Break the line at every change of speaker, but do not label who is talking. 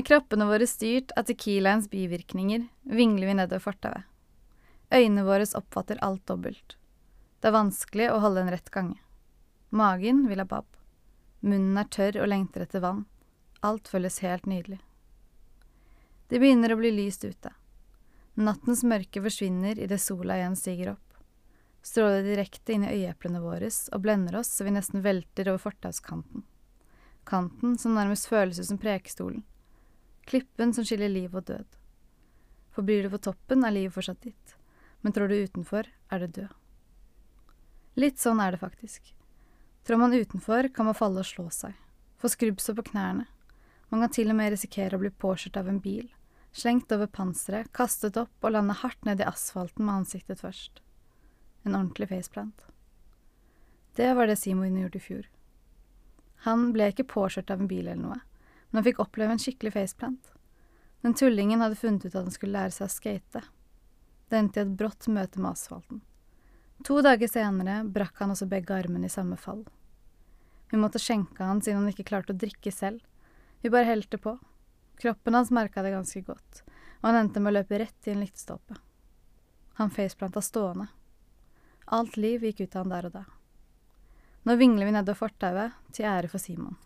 Med kroppene våre styrt av tequilaens bivirkninger vingler vi nedover fortauet. Øynene våre oppfatter alt dobbelt. Det er vanskelig å holde en rett gange. Magen vil ha bab. Munnen er tørr og lengter etter vann. Alt føles helt nydelig. Det begynner å bli lyst ute. Nattens mørke forsvinner idet sola igjen stiger opp. Stråler direkte inn i øyeeplene våre og blender oss så vi nesten velter over fortauskanten. Kanten som nærmest føles ut som prekestolen. Klippen som skiller liv og død. For du på toppen, er livet fortsatt ditt. Men trår du utenfor, er det død. Litt sånn er det faktisk. Trår man utenfor, kan man falle og slå seg. Få skrubbsår på knærne. Man kan til og med risikere å bli påkjørt av en bil. Slengt over panseret, kastet opp og lande hardt ned i asfalten med ansiktet først. En ordentlig faceplant. Det var det Simon gjorde i fjor. Han ble ikke påkjørt av en bil eller noe men han fikk oppleve en skikkelig faceplant. Den tullingen hadde funnet ut at han skulle lære seg å skate. Det endte i et brått møte med asfalten. To dager senere brakk han også begge armene i samme fall. Vi måtte skjenke han siden han ikke klarte å drikke selv. Vi bare helte på. Kroppen hans merka det ganske godt, og han endte med å løpe rett i en lyktestolpe. Han faceplanta stående. Alt liv gikk ut av han der og da. Nå vingler vi nedover fortauet, til ære for Simon.